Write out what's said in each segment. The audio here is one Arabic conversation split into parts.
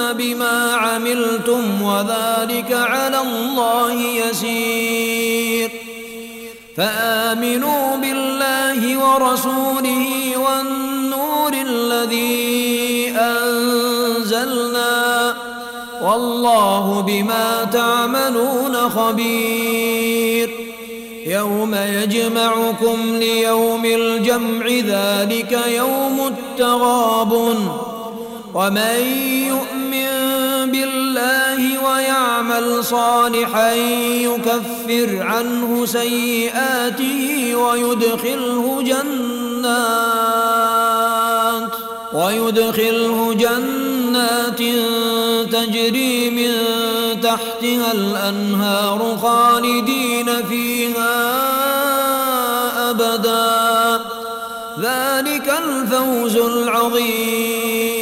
بما عملتم وذلك على الله يسير. فآمنوا بالله ورسوله والنور الذي أنزلنا والله بما تعملون خبير. يوم يجمعكم ليوم الجمع ذلك يوم التغابن. ومن يؤمن بالله ويعمل صالحا يكفر عنه سيئاته ويدخله جنات ويدخله جنات تجري من تحتها الأنهار خالدين فيها أبدا. ذلك الفوز العظيم.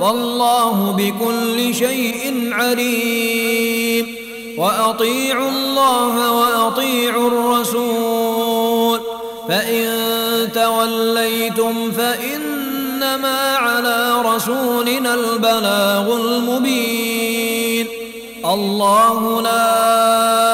والله بكل شيء عليم. وأطيعوا الله وأطيعوا الرسول. فإن توليتم فإنما على رسولنا البلاغ المبين. الله لا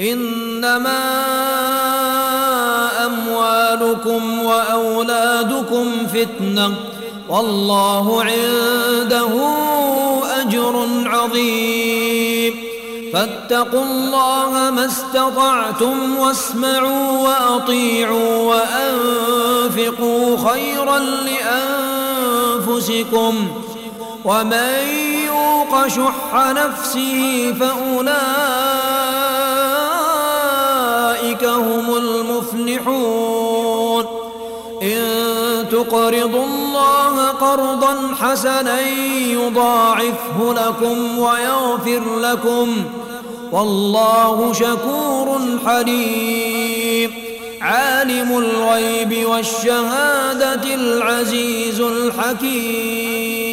إنما أموالكم وأولادكم فتنة والله عنده أجر عظيم. فاتقوا الله ما استطعتم واسمعوا وأطيعوا وأنفقوا خيرا لأنفسكم. ومن يوق شح نفسه فأولئك قرضا حسنا يضاعفه لكم ويغفر لكم. والله شكور حليم. عالم الغيب والشهادة العزيز الحكيم.